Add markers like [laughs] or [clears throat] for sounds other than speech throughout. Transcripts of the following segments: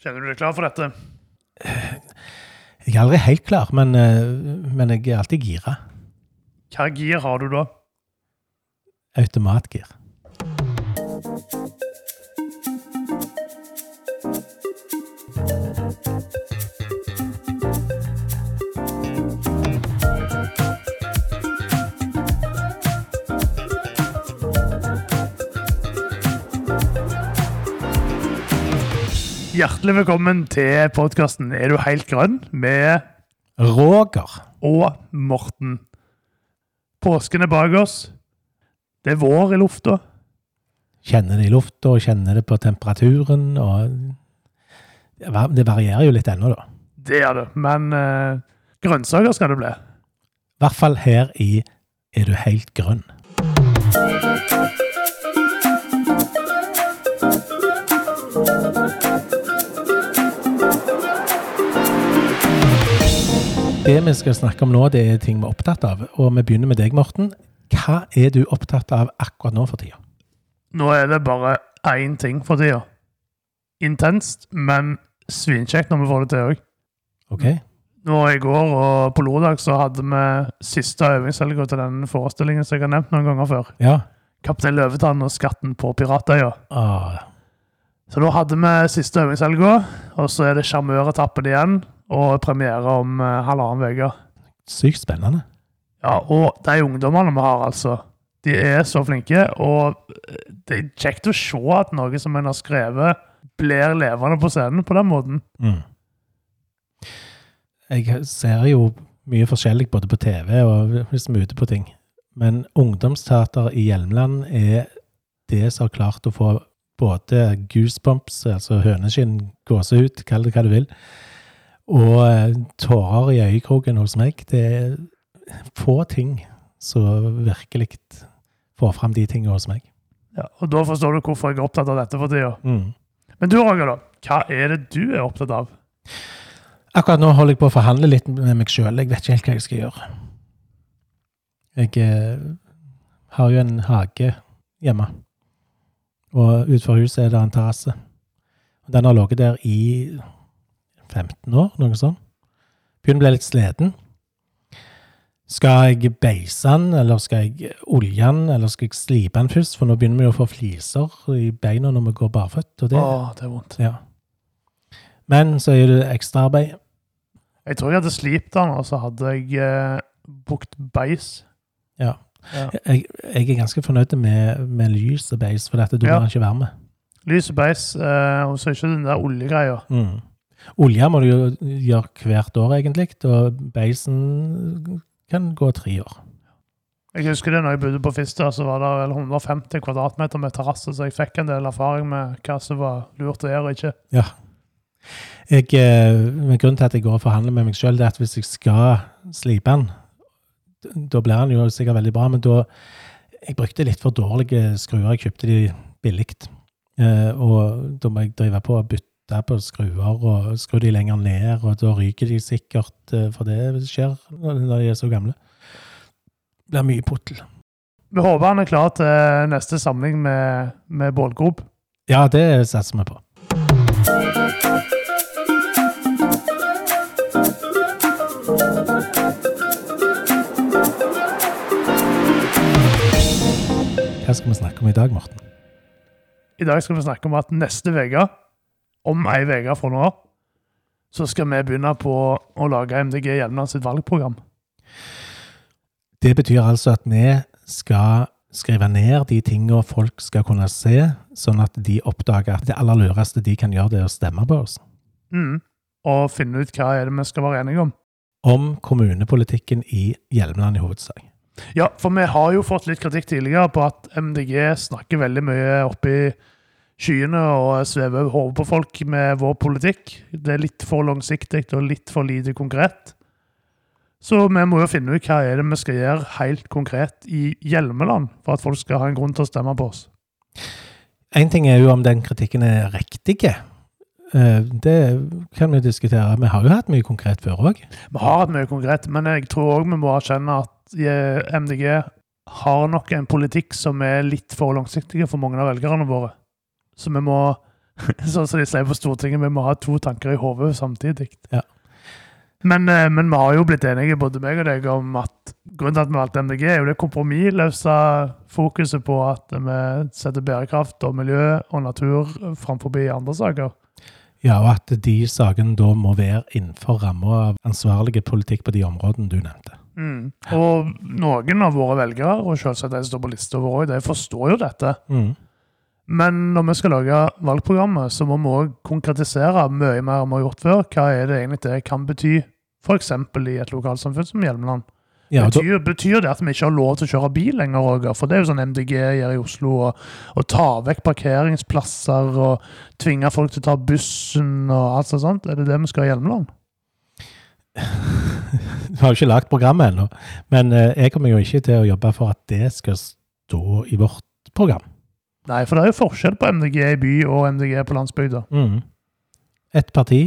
Kjenner du deg klar for dette? Jeg er aldri helt klar, men, eh, men jeg er alltid gira. Hva gir har du da? Automatgir. Hjertelig velkommen til podkasten Er du helt grønn? med Roger. og Morten. Påsken er bak oss. Det er vår i lufta. Kjenner det i lufta og kjenner det på temperaturen. og Det varierer jo litt ennå, da. Det er det. Men uh, grønnsaker skal det bli. I hvert fall her i Er du helt grønn? Det vi skal snakke om nå, det er ting vi er opptatt av. Og vi begynner med deg, Morten. Hva er du opptatt av akkurat nå for tida? Nå er det bare én ting for tida. Intenst, men svinkjekt når vi får det til òg. Okay. Nå I går og på lørdag så hadde vi siste øvingshelga til den forestillingen som jeg har nevnt noen ganger før. Ja. Kaptein Løvetann og Skatten på Piratøya. Ah, Så da hadde vi siste øvingshelga, og så er det sjarmøretappen igjen. Og premiere om eh, halvannen uke. sykt spennende. Ja, og de ungdommene vi har, altså. De er så flinke, og det er kjekt å se at noe som en har skrevet, blir levende på scenen på den måten. Mm. Jeg ser jo mye forskjellig både på TV og hvis vi er ute på ting. Men ungdomsteater i Hjelmeland er det som har klart å få både goosebumps, altså høneskinn, gåsehud, kall det hva du vil, og eh, tårer i øyekroken hos meg. Det er få ting som virkelig får fram de tingene hos meg. Ja, og Da forstår du hvorfor jeg er opptatt av dette for tida. Mm. Men du, Roger, da. Hva er det du er opptatt av? Akkurat nå holder jeg på å forhandle litt med meg sjøl. Jeg vet ikke helt hva jeg skal gjøre. Jeg eh, har jo en hage hjemme. Og utenfor huset er det en terrasse. Den har ligget der i 15 år, noe sånt. Begynner å bli litt sliten. Skal jeg beise den, eller skal jeg olje den, eller skal jeg slipe den først? For nå begynner vi jo å få fliser i beina når vi går barføtt. Og det, Åh, det er vondt. ja. Men så er det ekstraarbeid. Jeg tror jeg hadde slipt den, og så hadde jeg eh, bukt beis. Ja. Ja. Jeg, jeg er ganske fornøyd med, med lys og beis, for dette, du Ja. ikke være varme. Lys og beis, eh, og så ikke den der oljegreia. Mm. Olje må du jo gjøre hvert år, egentlig, og beisen kan gå tre år. Jeg husker det når jeg bodde på Fister, så var det vel 150 kvadratmeter med terrasse, så jeg fikk en del erfaring med hva som var lurt å gjøre og ikke. Ja. Jeg, eh, men grunnen til at jeg går og forhandler med meg sjøl, er at hvis jeg skal slipe den, da blir den jo sikkert veldig bra, men da Jeg brukte litt for dårlige skruer. Jeg kjøpte de billig. Eh, og da må jeg drive på og bytte på skruer og skru de lenger ned, og da ryker de sikkert, eh, for det skjer når de er så gamle. Det blir mye pottel. Vi håper han er klar til neste samling med, med bålgrop. Ja, det satser vi på. Hva skal vi snakke om i dag, Morten? I dag skal vi snakke om at neste uke, om ei uke fra nå, så skal vi begynne på å lage MDG Hjelmeland sitt valgprogram. Det betyr altså at vi skal skrive ned de tingene folk skal kunne se, sånn at de oppdager at det aller lureste de kan gjøre, det er å stemme på oss. Mm. Og finne ut hva er det vi skal være enige om. Om kommunepolitikken i Hjelmeland i hovedsak. Ja, for vi har jo fått litt kritikk tidligere på at MDG snakker veldig mye oppi skyene og svever over hodet på folk med vår politikk. Det er litt for langsiktig og litt for lite konkret. Så vi må jo finne ut hva er det vi skal gjøre helt konkret i Hjelmeland for at folk skal ha en grunn til å stemme på oss. En ting er jo om den kritikken er riktig. Eh, Det kan vi diskutere. Vi har jo hatt mye konkret før òg. Vi har hatt mye konkret, men jeg tror òg vi må erkjenne at eh, MDG har nok en politikk som er litt for langsiktig for mange av velgerne våre. Så vi må [laughs] Sånn som de sier på Stortinget, vi må ha to tanker i hodet samtidig. Ja. Men, eh, men vi har jo blitt enige, både meg og deg, om at grunnen til at vi valgte MDG, er jo det kompromissløse fokuset på at vi setter bærekraft og miljø og natur framfor andre saker. Ja, og at de sakene da må være innenfor ramma av ansvarlig politikk på de områdene du nevnte. Mm. Og noen av våre velgere, og selvsagt de som står på lista vår, de forstår jo dette. Mm. Men når vi skal lage valgprogrammet, så må vi òg konkretisere mye mer enn vi har gjort før. Hva er det egentlig det kan bety, f.eks. i et lokalsamfunn som Hjelmeland? Ja, betyr, betyr det at vi ikke har lov til å kjøre bil lenger, Roger? For det er jo sånn MDG gjør i Oslo, å ta vekk parkeringsplasser og tvinge folk til å ta bussen og alt sånt. Er det det vi skal i Hjelmeland? [laughs] Vi har jo ikke lagd programmet ennå, men eh, jeg kommer jo ikke til å jobbe for at det skal stå i vårt program. Nei, for det er jo forskjell på MDG i by og MDG på landsbygda. Mm. Et parti,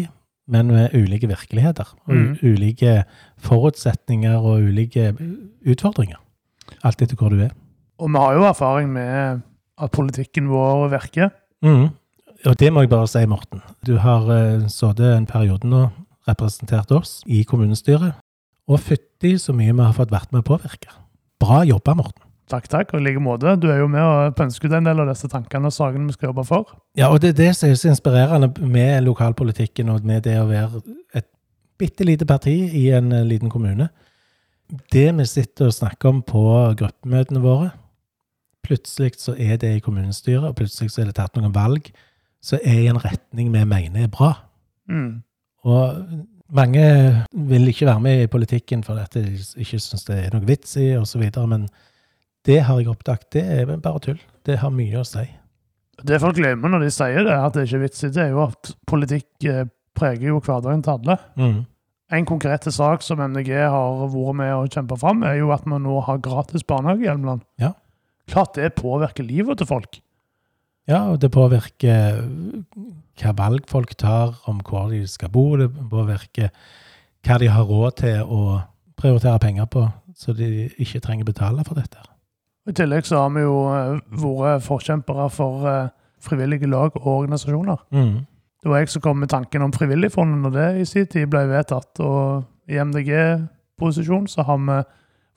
men med ulike virkeligheter. Mm. ulike forutsetninger og ulike utfordringer. Alt etter hvor du er. Og vi har jo erfaring med at politikken vår virker. Mm. Og det må jeg bare si, Morten. Du har uh, sittet en periode nå, representert oss i kommunestyret, og fytti så mye vi har fått vært med å påvirke. Bra jobba, Morten. Takk, takk. Og i like måte. Du er jo med og pønsker ut en del av disse tankene og sakene vi skal jobbe for. Ja, og det er det som er så inspirerende med lokalpolitikken og med det å være et bitte lite parti i en eh, liten kommune. Det vi sitter og snakker om på gruppemøtene våre, plutselig så er det i kommunestyret, og plutselig så er det tatt noen valg som er i en retning vi mener er bra. Mm. Og mange vil ikke være med i politikken fordi de ikke syns det er noe vits i, osv., men det har jeg oppdaget, det er bare tull. Det har mye å si. Det folk glemmer når de sier det, at det ikke er vits i, det er jo at politikk eh, preger jo hverdagen til alle. Mm. En konkret sak som MDG har vært med å kjempe fram, er jo at vi nå har gratis barnehage i Hjelmeland. Ja. Klart det påvirker livet til folk. Ja, og det påvirker hva valg folk tar om hvor de skal bo. Det påvirker hva de har råd til å prioritere penger på, så de ikke trenger betale for dette. I tillegg så har vi jo eh, vært forkjempere for eh, frivillige lag og organisasjoner. Mm. Det var jeg som kom med tanken om Frivilligfondet når det i sin tid ble vedtatt. Og i MDG-posisjon så har vi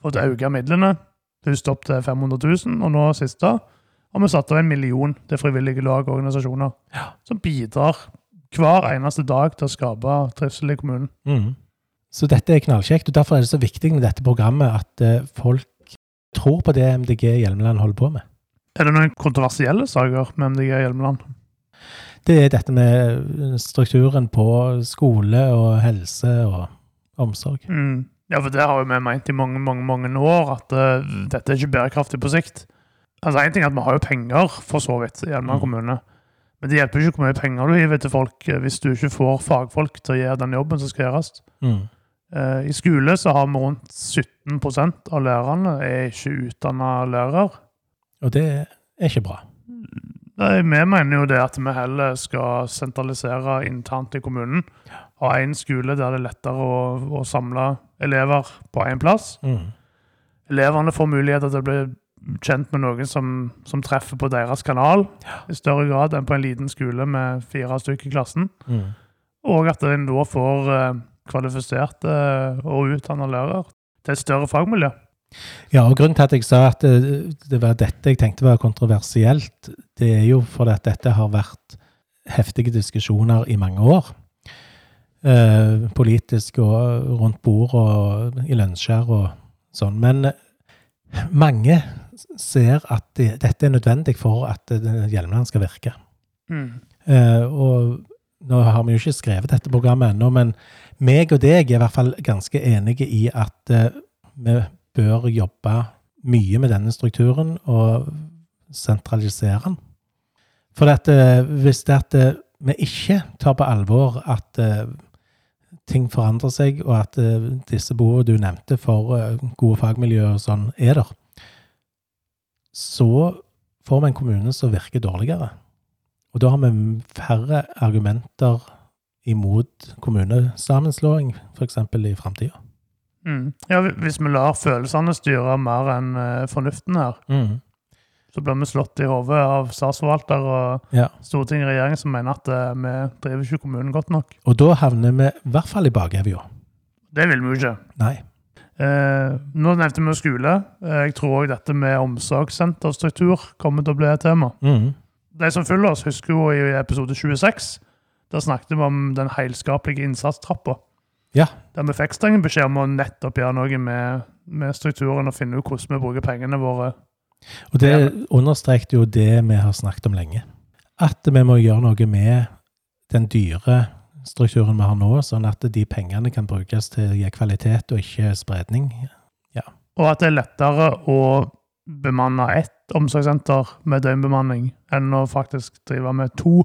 fått økt midlene. Først opp til 500 000, og nå siste har vi satt av en million til frivillige lag og organisasjoner. Som bidrar hver eneste dag til å skape trivsel i kommunen. Mm. Så dette er knallkjekt, og derfor er det så viktig med dette programmet at eh, folk tror på det MDG Hjelmeland holder på med. Er det noen kontroversielle saker med MDG Hjelmeland? Det er dette med strukturen på skole og helse og omsorg. Mm. Ja, for det har jo vi ment i mange mange, mange år, at uh, dette er ikke bærekraftig på sikt. Altså, en ting er at Vi har jo penger, for så vidt, i Hjelmeland Mm. kommune. Men det hjelper ikke hvor mye penger du hiver til folk eh, hvis du ikke får fagfolk til å gjøre den jobben som skal gjøres. Mm. Eh, I skole så har vi rundt 17% av lærerne er ikke utdanna lærer. Og det er ikke bra. Nei, Vi mener jo det at vi heller skal sentralisere internt i kommunen. Ha én skole der det er lettere å, å samle elever på én plass. Mm. Elevene får muligheter til å bli kjent med noen som, som treffer på deres kanal, i større grad enn på en liten skole med fire stykker i klassen. Mm. Og at en da får eh, kvalifiserte eh, og utdanna lærere til et større fagmiljø. Ja, og grunnen til at jeg sa at det, det var dette jeg tenkte var kontroversielt, det er jo fordi at dette har vært heftige diskusjoner i mange år. Eh, politisk og rundt bord og i lunsjer og sånn. Men mange ser at det, dette er nødvendig for at eh, Hjelmeland skal virke. Eh, og nå har vi jo ikke skrevet dette programmet ennå, men meg og deg er i hvert fall ganske enige i at eh, vi bør jobbe mye med denne strukturen og sentralisere den. For at, eh, hvis det at eh, vi ikke tar på alvor at ting forandrer seg, og at disse behovene du nevnte for gode fagmiljøer og sånn, er der, så får vi en kommune som virker dårligere. Og da har vi færre argumenter imot kommunesammenslåing, f.eks. i framtida. Mm. Ja, hvis vi lar følelsene styre mer enn eh, fornuften her. Mm. Så blir vi slått i hodet av statsforvalter og Ja. storting og regjering som mener at eh, vi driver ikke kommunen godt nok. Og da havner vi i hvert fall i bakevja. Det vil vi jo ikke. Nei. Eh, nå nevnte vi skole. Eh, jeg tror òg dette med omsorgssenterstruktur kommer til å bli et tema. Mm. De som følger oss, husker jo i episode 26. Da snakket vi om den heilskapelige innsatstrappa. Ja. Der vi fikk streng beskjed om å nettopp gjøre noe med, med strukturen og finne ut hvordan vi bruker pengene våre. Og det understrekte jo det vi har snakket om lenge. At vi må gjøre noe med den dyre strukturen vi har nå, sånn at de pengene kan brukes til å gi kvalitet og ikke spredning. Og at det er lettere å bemanne ett omsorgssenter med døgnbemanning enn å faktisk drive med to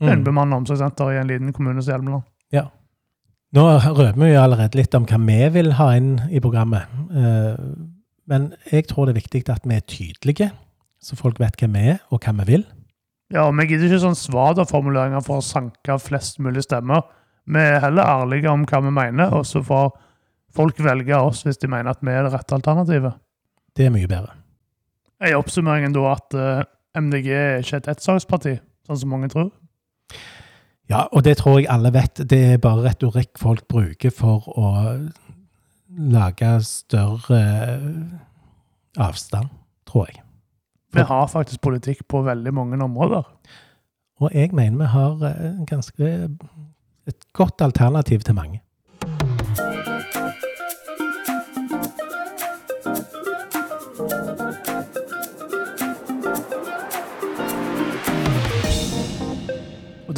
Mm. bemanna omsorgssenter i en liten kommune som Hjelmeland. Nå røper vi jo allerede litt om hva vi vil ha inn i programmet. Eh, Men jeg tror det er viktig at vi er tydelige, så folk vet hvem vi er, og hva vi vil. Ja, og Vi gidder ikke sånn svada-formuleringer for å sanke flest mulig stemmer. Vi er heller ærlige om hva vi mener, og så får folk velge oss hvis de mener at vi er det rette alternativet. Det er mye bedre. Er oppsummeringen da at eh, MDG er ikke et ettsaksparti, sånn som mange tror? Ja, og det tror jeg alle vet. Det er bare retorikk folk bruker for å lage større avstand, tror jeg. Vi har faktisk politikk på veldig mange områder. Og jeg mener vi har eh, ganske et godt alternativ til mange.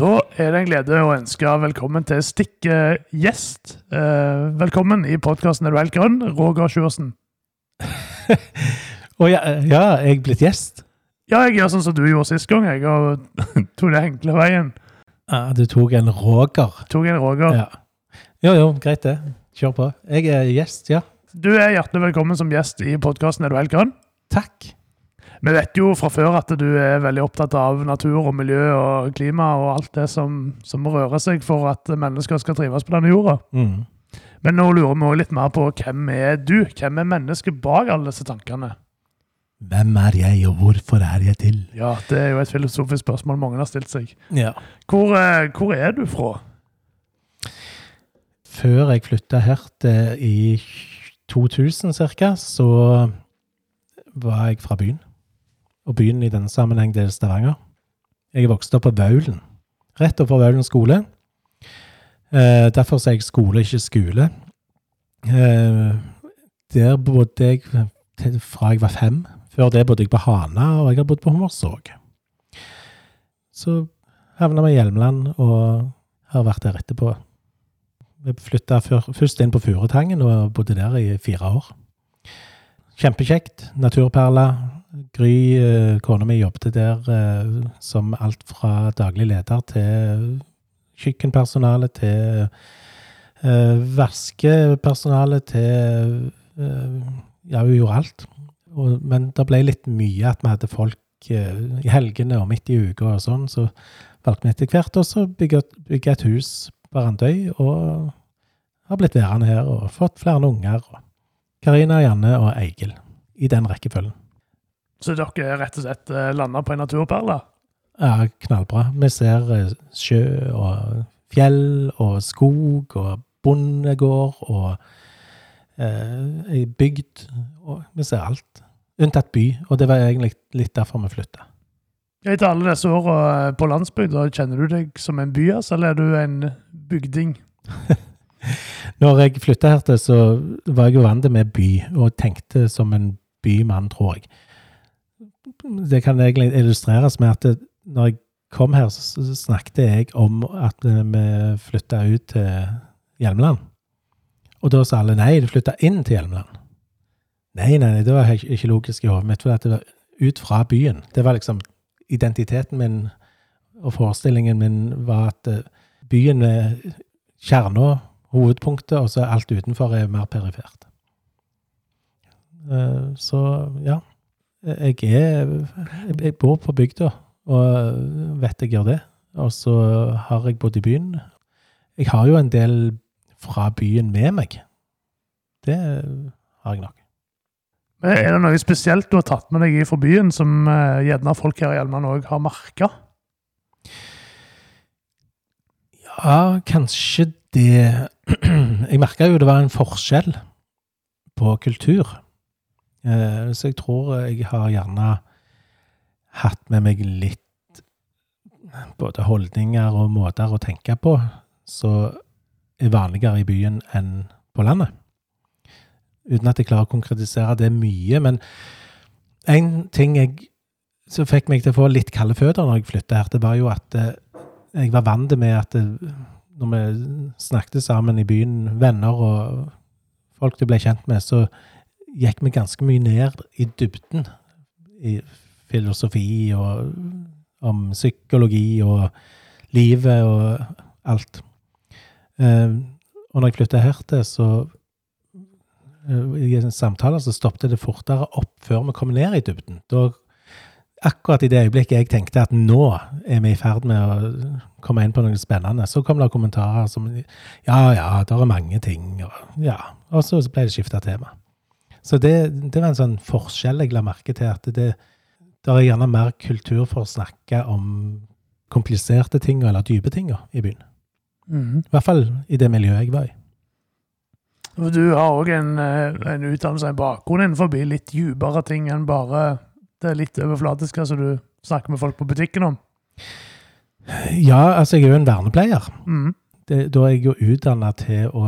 Da er det en glede å ønske velkommen til Stikke gjest. Eh, velkommen i podkasten Er du helt grønn, Roger Sjursen. Å [laughs] ja, eh, ja, er jeg blitt gjest? Ja, jeg gjør sånn som du gjorde sist gang, jeg, og [laughs] tok den enkle veien. Ja, du tok en Roger. Tok en Roger. Ja. Jo, jo, greit det. Kjør på. Jeg er gjest, ja. Du er hjertelig velkommen som gjest i podkasten Er du helt grønn. Takk. Vi vet jo fra før at du er veldig opptatt av natur og miljø og klima og alt det som, som rører seg for at mennesker skal trives på denne jorda. Mm. Men nå lurer vi også litt mer på hvem er du? Hvem er mennesket bak alle disse tankene? Hvem er jeg, og hvorfor er jeg til? Ja, Det er jo et filosofisk spørsmål mange har stilt seg. Ja. Hvor, eh, hvor er du fra? Før jeg flytta her til i 2000 ca., så var jeg fra byen. Og byen i denne sammenheng det er Stavanger. Jeg er vokst opp på Vaulen. Rett overfor Vaulen skole. Eh, derfor sier jeg skole, ikke skole. Eh, der bodde jeg til fra jeg var fem. Før det bodde jeg på Hana, og jeg har bodd på Hummersåk. Så havna vi i Hjelmeland, og har vært der etterpå. Vi flytta først inn på Furutangen og bodde der i fire år. Kjempekjekt. Naturperle. Gry, eh, kona mi, jobbet der eh, som alt fra daglig leder til kjøkkenpersonale, til eh, vaskepersonale, til Ja, hun gjorde alt. Men det ble litt mye at vi hadde folk i helgene og midt i uka og sånn, så valgte vi etter hvert også å bygge, bygge et hus på Randøy, og har blitt værende her og fått flere unger. Karina, Janne og Eigil, i den rekkefølgen. Så dere er rett og slett eh, landa på en naturperle? Ja, knallbra. Vi ser eh, sjø og fjell og skog og bondegård og eh, ei bygd. Og vi ser alt. Unntatt by, og det var egentlig litt derfor vi flytta. Etter alle disse åra på landsbygda, kjenner du deg som en byas, eller er du en bygding? [laughs] Når jeg flytta her til, så var jeg jo vant med by, og tenkte som en bymann, tror jeg. Det kan egentlig illustreres med at det, når jeg kom her, så snakket jeg om at vi flytta ut til Hjelmeland. Og da sa alle nei, du flytta inn til Hjelmeland. Nei, nei, nei, det var ikke logisk i hodet mitt, for det var ut fra byen. Det var liksom identiteten min og forestillingen min var at eh, byen er kjerna, hovedpunktet, og så alt utenfor er mer perifert. Eh, Så ja. Jeg er jeg- bor på bygda, og vet jeg gjør det. Og så har jeg bodd i byen. Jeg har jo en del fra byen med meg. Det har jeg nok. Er det noe spesielt du har tatt med deg fra byen, som eh, gjerne folk her i Hjelmeland òg har merka? Ja, kanskje det [clears throat] Jeg merka jo det var en forskjell på kultur. Eh, så jeg tror jeg har gjerne hatt med meg litt både holdninger og måter å tenke på som er vanligere i byen enn på landet. Uten at jeg klarer å konkretisere det mye. Men én ting jeg, som fikk meg til å få litt kalde føtter når jeg flytta her, det var jo at eh, jeg var vant med at når vi snakket sammen i byen, venner og folk du ble kjent med, så gikk vi ganske mye ned i dybden i filosofi og om psykologi og livet og alt. Eh, og når jeg flytta her til, så eh, I en samtale så stoppet det fortere opp før vi kom ned i dybden. Da, akkurat i det øyeblikket jeg tenkte at nå er vi i ferd med å komme inn på noe spennende, så kom det kommentarer som Ja, ja, det er mange ting. Og, ja. og så ble det skifta tema. Så det, det, var en sånn forskjell jeg la merke til. at det, det er gjerne mer kultur for å snakke om kompliserte ting eller dype ting i byen. Mm. I hvert fall i det miljøet jeg var i. Du har òg en, eh, en utdannelse, en bakgrunn innenfor litt dypere ting enn bare det litt overflatiske som du snakker med folk på butikken om? Ja, altså jeg er jo en vernepleier. Mm. Det, da er jeg jo utdanna til å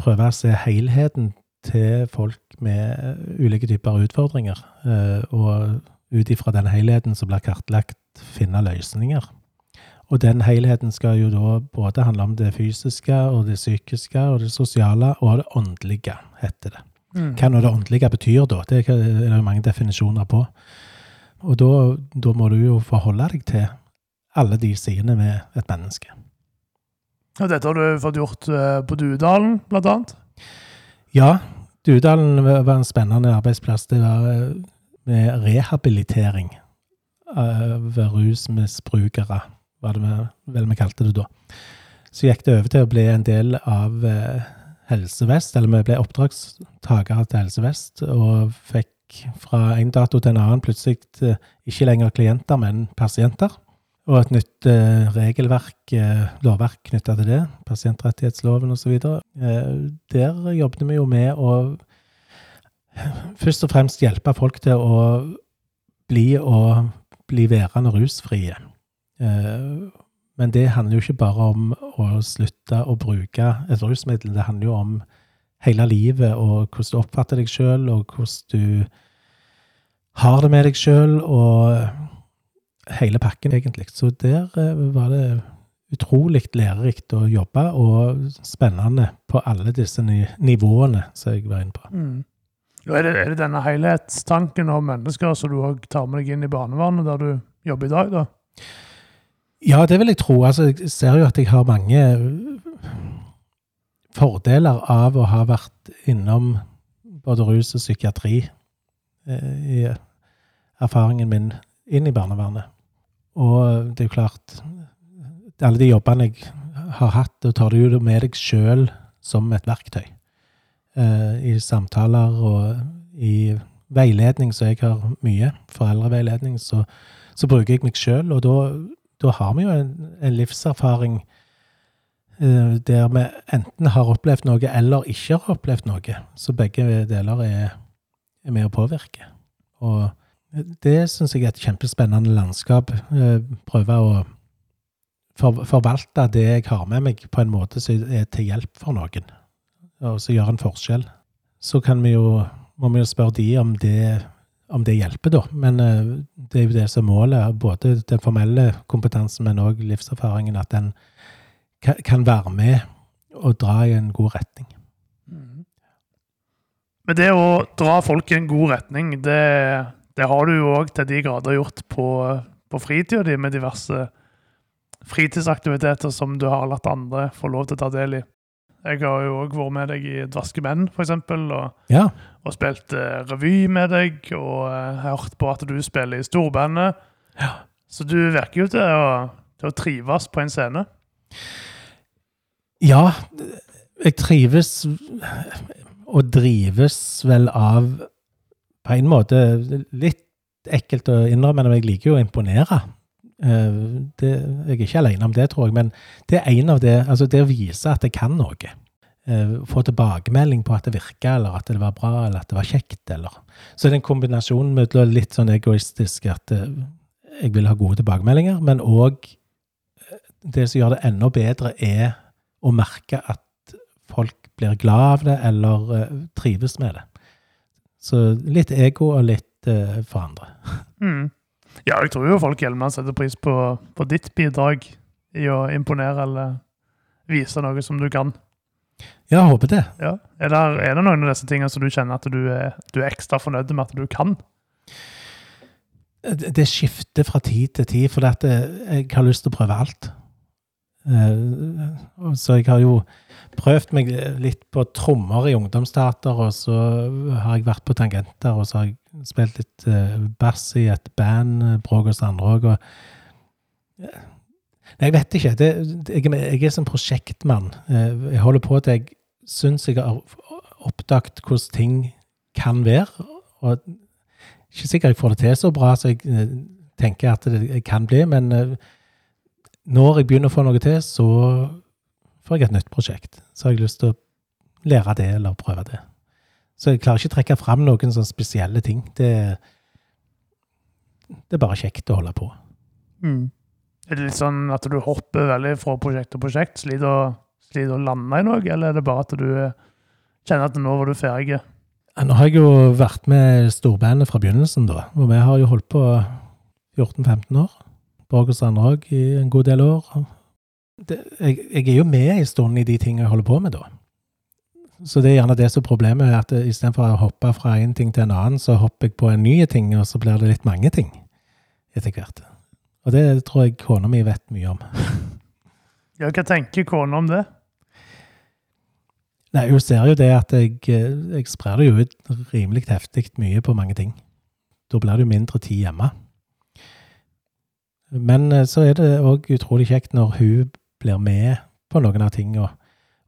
prøve å se helheten til folk med ulike typer utfordringer. Eh, og ut ifra den helheten som blir kartlagt, finne løsninger. Og den helheten skal jo da både handle om det fysiske og det psykiske og det sosiale og det åndelige, heter det. Mm. Hva nå det åndelige betyr, da, det er det mange definisjoner på. Og da, da må du jo forholde deg til alle de sidene med et menneske. Og dette har du fått gjort eh, på Duedalen, blant annet? Ja, Duedalen var en spennende arbeidsplass. Det var eh, med rehabilitering av rusmisbrukere, var det vel vi kalte det da. Så gikk det over til å bli en del av eh, Helse Vest, eller vi ble oppdragstakere til Helse Vest, og fikk fra en dato til en annen plutselig eh, ikke lenger klienter, men pasienter. Og et nytt eh, regelverk, eh, lovverk knytta til det, pasientrettighetsloven osv. Eh, der jobbet vi jo med å først og fremst hjelpe folk til å bli og bli værende rusfrie. Eh, men det handler jo ikke bare om å slutte å bruke et rusmiddel, det handler jo om hele livet og hvordan du oppfatter deg sjøl, og hvordan du har det med deg sjøl, og hele pakken, egentlig. Så der eh, var det utrolig lærerikt å jobbe, og spennende på alle disse nivåene som jeg var inne på. Mm. Er det, er det, denne helhetstanken om mennesker som du òg tar med deg inn i barnevernet, der du jobber i dag, da? Ja, det vil jeg tro. Altså, jeg ser jo at jeg har mange fordeler av å ha vært innom både rus og psykiatri eh, i erfaringen min inn i barnevernet. Og det er jo klart Alle de jobbene jeg har hatt, da tar du jo med deg sjøl som et verktøy. Eh, I samtaler og i veiledning, så jeg har mye, foreldreveiledning, så, så bruker jeg meg sjøl. Og da, har vi jo en, en livserfaring eh, der vi enten har opplevd noe eller ikke har opplevd noe. Så begge deler er, er med å påvirke. Og det syns jeg er et kjempespennende landskap. Eh, prøve å forvalte det jeg har med meg, på en måte som er til hjelp for noen, og som gjør en forskjell. Så kan vi jo, må vi jo spørre de om det, om det hjelper, da. Men eh, det er jo det som er målet. Både den formelle kompetansen, men òg livserfaringen. At den kan være med og dra i en god retning. Mm. Men det å dra folk i en god retning, det det har du jo òg til de grader gjort på, på fritida di, med diverse fritidsaktiviteter som du har latt andre få lov til å ta del i. Jeg har jo òg vært med deg i Dvaske menn, f.eks., og, ja. og spilt uh, revy med deg, og uh, hørt på at du spiller i storbandet. Ja. Så du virker jo til å, til å trives på en scene. Ja, jeg trives og drives vel av På en måte litt ekkelt å innrømme, men jeg liker jo å imponere. Eh, det, jeg er ikke alene om det, tror jeg, men det er en av det Altså det å vise at jeg kan noe. Eh, få tilbakemelding på at det virka, eller at det var bra, eller at det var kjekt, eller Så det er en kombinasjon mellom litt sånn egoistisk at eh, jeg vil ha gode tilbakemeldinger, men òg det som gjør det enda bedre, er å merke at folk blir glad av det, eller trives med det. Så litt ego og litt uh, for andre. Mm. Ja, jeg tror jo folk Hjelmeland setter pris på, på, ditt bidrag i å imponere eller vise noe som du kan. Ja, jeg håper det. Ja. Er, det. er, det noen av disse tingene som du kjenner at du er, du er ekstra fornøyd med at du kan? Det, det skifter fra tid til tid, for jeg har lyst til å prøve alt. Så jeg har jo prøvd meg litt på trommer i ungdomsteater, og så har jeg vært på tangenter, og så har jeg spilt litt uh, bass i et band, uh, Bråk og Sandråg, og Nei, jeg vet ikke. Det, jeg, jeg, er som prosjektmann. Uh, jeg holder på til jeg syns jeg har oppdaget hvordan ting kan være, og ikke sikkert jeg får det til så bra som jeg tenker at det kan bli, men når jeg begynner å få noe til, så får jeg et nytt prosjekt. Så har jeg lyst til å lære det eller prøve det. Så jeg klarer ikke å trekke fram noen sånne spesielle ting. Det, det er bare kjekt å holde på. Mm. Er det litt sånn at du hopper veldig fra prosjekt til prosjekt? Sliter å, sliter å lande i noe, eller er det bare at du kjenner at nå var du ferdig? Nå har jeg jo vært med storbandet fra begynnelsen, da. Og vi har jo holdt på 14-15 år. Borg og Sandråg i en god del år det, jeg, jeg, er jo med en stund i de tingene jeg holder på med, da. Så det er gjerne det som er problemet, at istedenfor å hoppe fra en ting til en annen, så hopper jeg på en ny ting, og så blir det litt mange ting etter hvert. Og det tror jeg kona mi vet mye om. [laughs] ja, hva tenker kona om det? Nei, Hun ser jo det at jeg, jeg sprer det jo ut rimelig heftig mye på mange ting. Da blir det jo mindre tid hjemme. Men eh, så er det òg utrolig kjekt når hun blir med på noen av tingene og,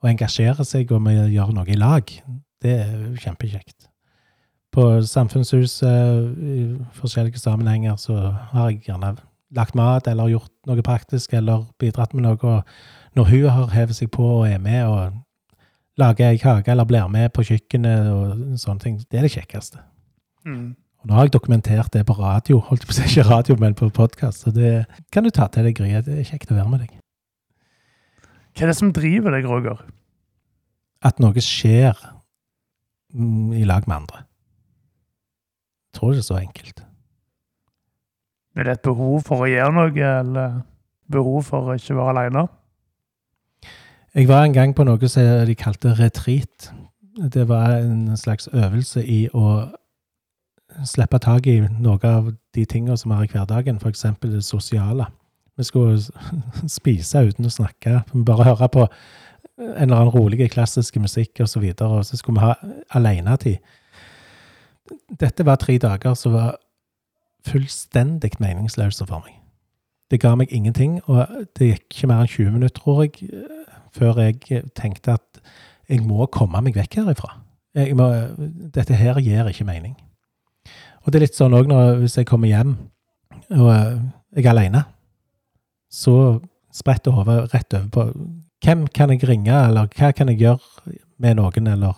engasjerer seg, og vi gjør noe i lag. Det er kjempekjekt. På Samfunnshuset i forskjellige sammenhenger så har jeg gjerne lagt mat eller gjort noe praktisk eller bidratt med noe. Når hun har hevet seg på og er med og lager ei kake eller blir med på kjøkkenet og sånne ting, det er det kjekkeste. Mm. Og nå har jeg dokumentert det på radio, holdt på å si ikke radio, men på podkast. Så det kan du ta til deg, Gry. Det er kjekt å være med deg. Hva er det som driver deg, Roger? At noe skjer mm, i lag med andre. Jeg tror ikke det er så enkelt. Er det et behov for å gjøre noe, eller behov for å ikke være aleine? Jeg var en gang på noe som de kalte retreat. Det var en slags øvelse i å slippe tak i noe av de tingene som er i hverdagen, f.eks. det sosiale. Vi skulle [laughs] spise uten å snakke, bare høre på en eller annen rolig klassisk musikk osv., og, så og så skulle vi ha alenetid. Dette var tre dager som var fullstendig meningsløse for meg. Det ga meg ingenting, og det gikk ikke mer enn 20 minutter, tror jeg, før jeg tenkte at jeg må komme meg vekk herifra. Må, dette her gir ikke mening. Og det er litt sånn òg hvis jeg kommer hjem og jeg er aleine så spretter hodet rett over på hvem kan jeg ringe, eller hva kan jeg gjøre med noen, eller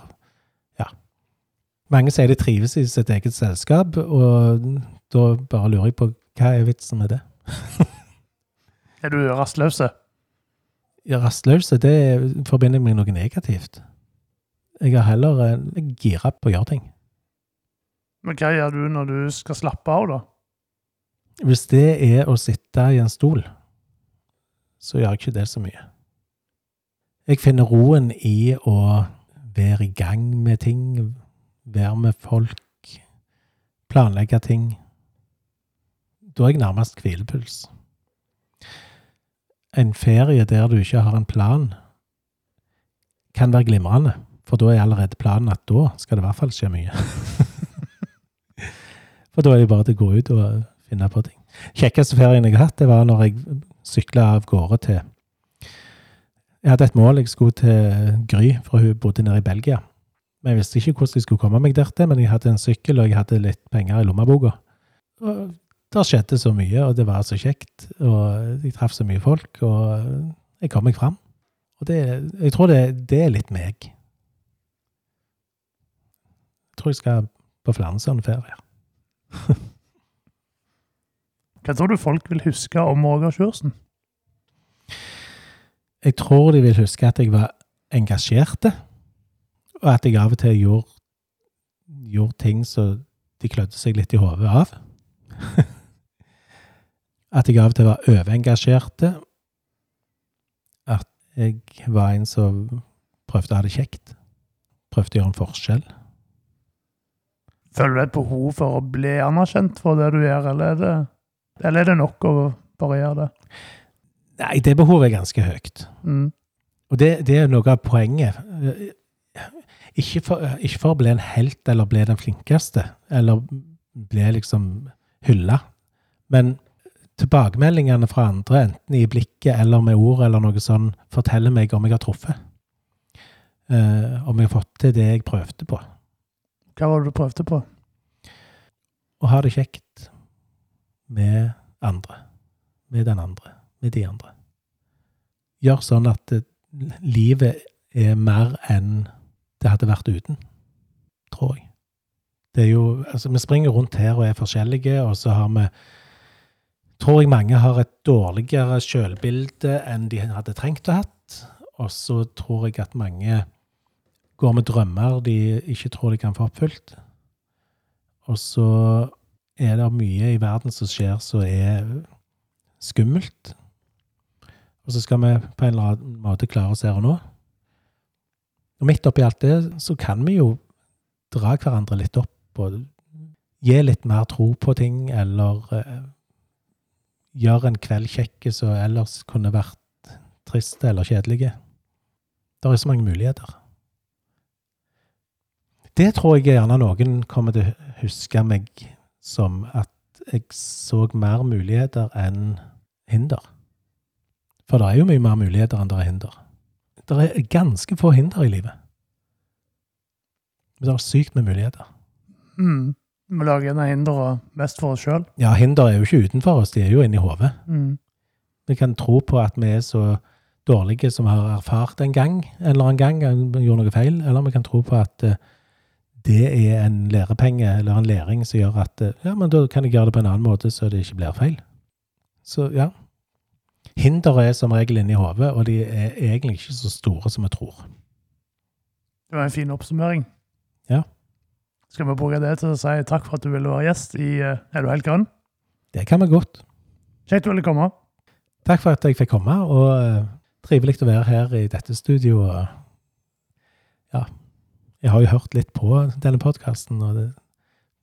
ja. Mange sier de trives i sitt eget selskap, og da bare lurer jeg på hva er vitsen med det? [laughs] er du rastløs? Ja, rastløs, det forbinder jeg med noe negativt. Jeg er heller gira på å gjøre ting. Men hva gjør du når du skal slappe av, da? Hvis det er å sitte i en stol så gjør jeg ikke det så mye. Jeg finner roen i å være i gang med ting, være med folk, planlegge ting. Da er jeg nærmest hvilepuls. En ferie der du ikke har en plan, kan være glimrende, for da er allerede planen at da skal det i hvert fall skje mye. [laughs] for da er det bare til å gå ut og finne på ting. Kjekkeste ferien jeg har hatt, det var når jeg sykla av gårde til Jeg hadde et mål. Jeg skulle til Gry, for hun bodde nede i Belgia. Men jeg visste ikke hvordan jeg skulle komme meg der til, men jeg hadde en sykkel, og jeg hadde litt penger i lommeboka. Og det skjedde så mye, og det var så kjekt, og jeg traff så mye folk, og jeg kom meg fram. Og det, jeg tror det, det er litt meg. Jeg tror jeg skal på flere sånne ferier. [laughs] Hva tror du folk vil huske om Roger Sjursen? Jeg tror de vil huske at jeg var engasjerte, og at jeg av og til gjorde, gjorde ting som de klødde seg litt i hodet av. [laughs] at jeg av og til var overengasjerte. At jeg var en som prøvde å ha det kjekt. Prøvde å gjøre en forskjell. Føler du et behov for å bli anerkjent for det du gjør, eller er det, eller er det nok å bare gjøre det? Nei, det behovet er ganske høyt. Mm. Og det, det er noe av poenget. Ikke for, ikke for å bli en helt eller bli den flinkeste, eller bli liksom hylla, men tilbakemeldingene fra andre, enten i blikket eller med ord eller noe sånn, forteller meg om jeg har truffet. Uh, om jeg har fått til det jeg prøvde på. Hva var det du prøvde på? Å ha det kjekt med andre. Med den andre. Med de andre. Gjør sånn at livet er mer enn det hadde vært uten, tror jeg. Det er jo, altså Vi springer rundt her og er forskjellige, og så har vi Tror jeg mange har et dårligere sjølbilde enn de hadde trengt å hatt. Og så tror jeg at mange går med drømmer de ikke tror de kan få oppfylt. Og så er det mye i verden som skjer som er skummelt. Og så skal vi på en eller annen måte klare oss her og nå. Og midt oppi alt det så kan vi jo dra hverandre litt opp og gi litt mer tro på ting, eller eh, gjøre en kveld kjekk som ellers kunne vært triste eller kjedelige. Det er så mange muligheter. Det tror jeg gjerne noen kommer til å huske meg som at jeg så mer muligheter enn hinder. For det er jo mye mer muligheter enn det er hinder. Det er ganske få hinder i livet. Men det er sykt med muligheter. Mm. Vi lager gjerne hindre mest for oss sjøl. Ja, hinder er jo ikke utenfor oss, de er jo inni hodet. Mm. Vi kan tro på at vi er så dårlige som har erfart en gang, en eller annen gang, vi gjorde noe feil, eller vi kan tro på at eh, det er en lærepenge eller en læring som gjør at eh, ja, men da kan jeg gjøre det på en annen måte så det ikke blir feil. Så ja. Hinder er som regel inni hodet, og de er egentlig ikke så store som vi tror. Det var en fin oppsummering. Ja. Skal vi bruke det til å si takk for at du ville være gjest i eh, Er du helt grønn? Det kan vi godt. Kjekt du ville komme. Takk for at jeg fikk komme, og uh, trivelig å være her i dette studioet. Ja, jeg har jo hørt litt på denne podkasten, og det,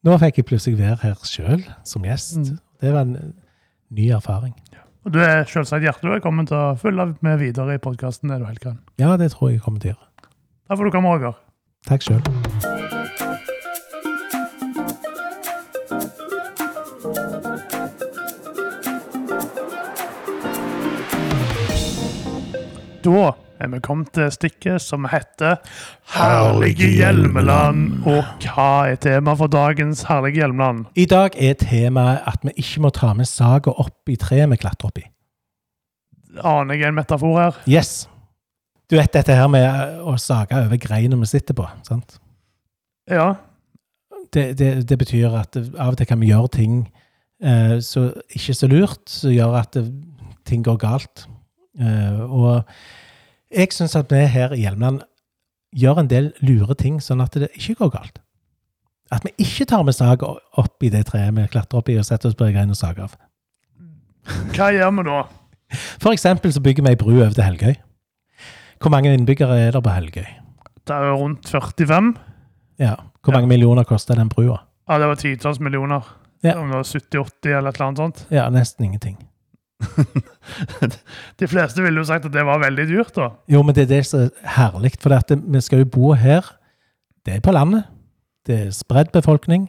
nå fikk jeg plutselig være her sjøl som gjest. Mm. Det var en uh, ny erfaring. Og du er selvsagt hjertelig velkommen til å følge med videre i podkasten Er du helt kan? Ja, det tror jeg jeg kommer til å gjøre. Da får du komme, Roger. Takk sjøl. Da er vi kommet til stikket som heter Herlige Hjelmeland. Og hva er temaet for dagens Herlige Hjelmeland? I dag er temaet at vi ikke må ta med saga opp i treet vi klatrer opp i. Aner jeg en metafor her? Yes. Du vet dette her med å sage over greina vi sitter på, sant? Ja. Det, det, det betyr at av og til kan vi gjøre ting eh, så ikke så lurt, som gjør at det, ting går galt. Eh, og jeg syns at vi her i Hjelmeland gjør en del lure ting sånn at det ikke går galt. At vi ikke tar med sag opp i det treet vi klatrer opp i og setter oss på ei grein og sager av. Hva gjør vi da? For eksempel så bygger vi ei bru over til Helgøy. Hvor mange innbyggere er det på Helgøy? Det er rundt 45. Ja. Hvor mange millioner koster den brua? Ja, det var titalls millioner. Ja. Om det var 70-80 eller et eller annet sånt. Ja, nesten ingenting. [laughs] [laughs] De fleste ville jo sagt at det var veldig dyrt, da. Jo, men det er det som er herlig, for dette. vi skal jo bo her. Det er på landet. Det er spredt befolkning,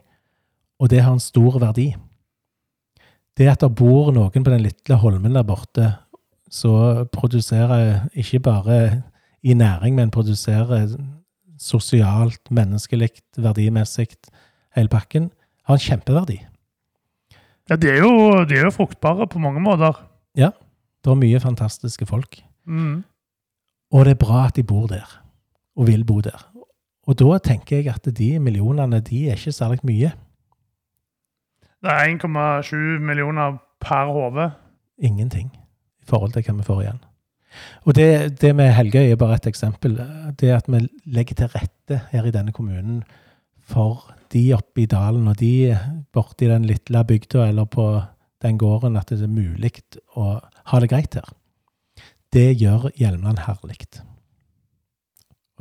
og det har en stor verdi. Det at det bor noen på den lille holmen der borte, så produserer ikke bare i næring, men produserer sosialt, menneskelig, verdimessig, hele pakken, har en kjempeverdi. Ja, de er, jo, de er jo fruktbare på mange måter. Det er mye fantastiske folk. Mm. Og det er bra at de bor der, og vil bo der. Og da tenker jeg at de millionene, de er ikke særlig mye. Det er 1,7 millioner per hode. Ingenting i forhold til hva vi får igjen. Og det, det med Helgøy er bare et eksempel. Det at vi legger til rette her i denne kommunen for de oppe i dalen og de borte i den lille bygda eller på den gården, at det er mulig å ha det greit her. Det gjør Hjelmeland herlig.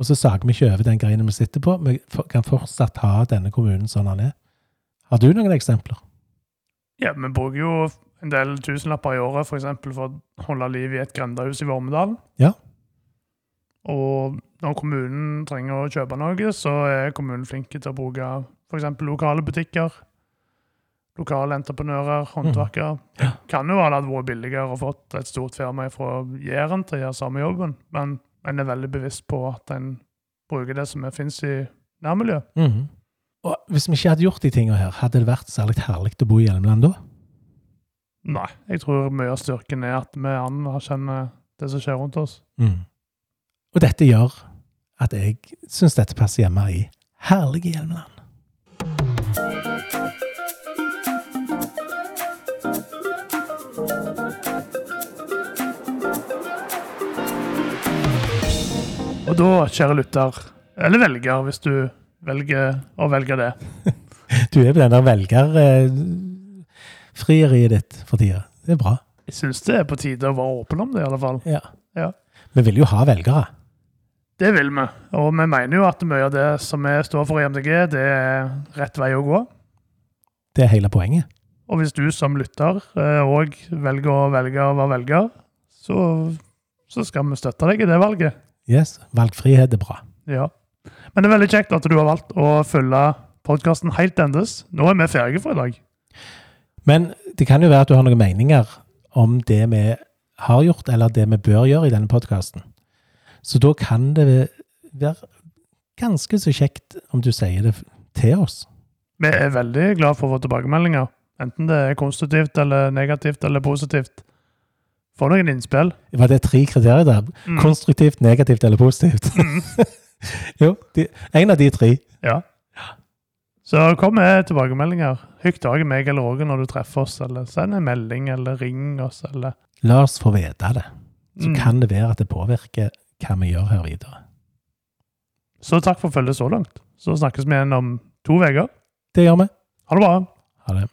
Og så sager vi ikke over den greina vi sitter på. Vi kan fortsatt ha denne kommunen sånn den er. Har du noen eksempler? Ja, vi bruker jo en del tusenlapper i året for, eksempel, for å holde liv i et grendehus i Vormedal. Ja. Og når kommunen trenger å kjøpe noe, så er kommunen flinke til å bruke f.eks. lokale butikker, lokale entreprenører, håndverkere. Det kan jo ha det vært billigere å fått et stort firma fra Jæren til å gjøre samme jobben, men en er veldig bevisst på at en bruker det som finnes i nærmiljøet. Mm. Og hvis vi ikke hadde gjort de tingene her, hadde det vært særlig herlig å bo i Hjelmeland da? Nei, jeg tror mye av styrken er at vi anerkjenner det som skjer rundt oss. Mm. Og dette gjør at jeg syns dette passer hjemme i herlige Hjelmeland. Og da, kjære lytter, eller velger, hvis du velger å velge det, [laughs] Du er på den der velgerfrieriet ditt for tida. Det er bra. jeg syns det er på tide å være åpen om det, i alle fall. Ja. Ja. Vi vil jo ha velgere. Det vil vi. Og vi mener jo at mye av det som vi står for i MDG, det er rett vei å gå. Det er hele poenget. Og hvis du som lytter òg velger å velge å være velger, så, så skal vi støtte deg i det valget. Yes, Valgfrihet er bra. Ja. Men det er veldig kjekt at du har valgt å følge podkasten helt endes. Nå er vi ferdige for i dag. Men det kan jo være at du har noen meninger om det vi har gjort, eller det vi bør gjøre i denne podkasten. Så da kan det være ganske så kjekt om du sier det til oss. Vi er veldig glad for å få tilbakemeldinger. Enten det er konstruktivt eller negativt eller positivt. Få noen innspill. Var det tre kriterier der? Mm. Konstruktivt, negativt eller positivt? Mm. [laughs] jo, de, en av de tre. Ja. Så kom med tilbakemeldinger. Hygg tak i meg eller Åge når du treffer oss, eller send en melding, eller ring oss, eller La oss få vite det. Så Mm. kan det være at det påvirker hva vi gjør her videre. Så takk for følget så langt. Så snakkes vi igjen om to uker. Det gjør vi. Ha det bra. Ha det.